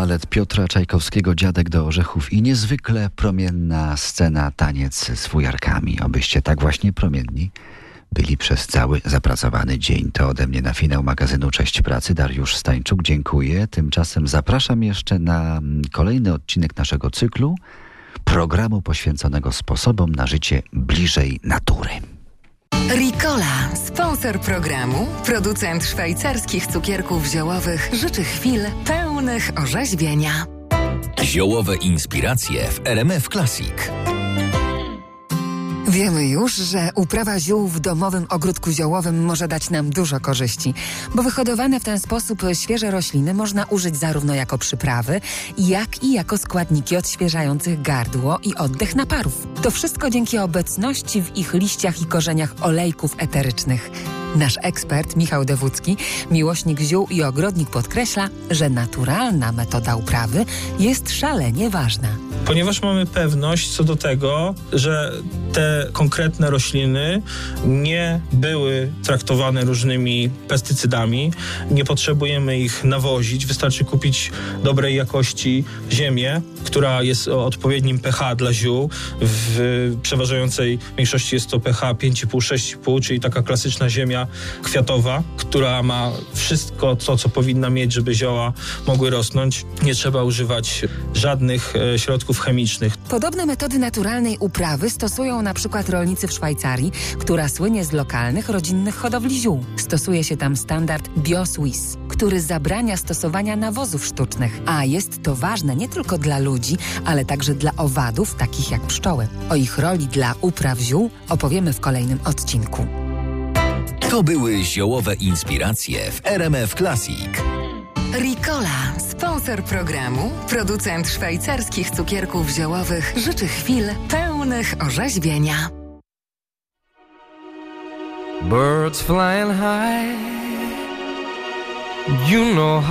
Balet Piotra Czajkowskiego Dziadek do Orzechów i niezwykle promienna scena taniec z fujarkami. Obyście tak właśnie promienni byli przez cały zapracowany dzień. To ode mnie na finał magazynu Cześć Pracy. Dariusz Stańczuk, dziękuję. Tymczasem zapraszam jeszcze na mm, kolejny odcinek naszego cyklu programu poświęconego sposobom na życie bliżej natury. Ricola, sponsor programu, producent szwajcarskich cukierków ziołowych, życzy chwil pełnych orzeźwienia. Ziołowe inspiracje w RMF Classic. Wiemy już, że uprawa ziół w domowym ogródku ziołowym może dać nam dużo korzyści, bo wyhodowane w ten sposób świeże rośliny można użyć zarówno jako przyprawy, jak i jako składniki odświeżających gardło i oddech naparów. To wszystko dzięki obecności w ich liściach i korzeniach olejków eterycznych. Nasz ekspert Michał Dewódzki, miłośnik ziół i ogrodnik podkreśla, że naturalna metoda uprawy jest szalenie ważna. Ponieważ mamy pewność co do tego, że te konkretne rośliny nie były traktowane różnymi pestycydami, nie potrzebujemy ich nawozić, wystarczy kupić dobrej jakości ziemię, która jest o odpowiednim pH dla ziół. W przeważającej większości jest to pH 5,5-6,5, czyli taka klasyczna ziemia kwiatowa, która ma wszystko to, co powinna mieć, żeby zioła mogły rosnąć. Nie trzeba używać żadnych e, środków chemicznych. Podobne metody naturalnej uprawy stosują na przykład rolnicy w Szwajcarii, która słynie z lokalnych, rodzinnych hodowli ziół. Stosuje się tam standard BioSwiss, który zabrania stosowania nawozów sztucznych, a jest to ważne nie tylko dla ludzi, ale także dla owadów, takich jak pszczoły. O ich roli dla upraw ziół opowiemy w kolejnym odcinku. To były ziołowe inspiracje w RMF Classic. Ricola, sponsor programu, producent szwajcarskich cukierków ziołowych, życzy chwil pełnych orzeźwienia. Birds flying high, you know how.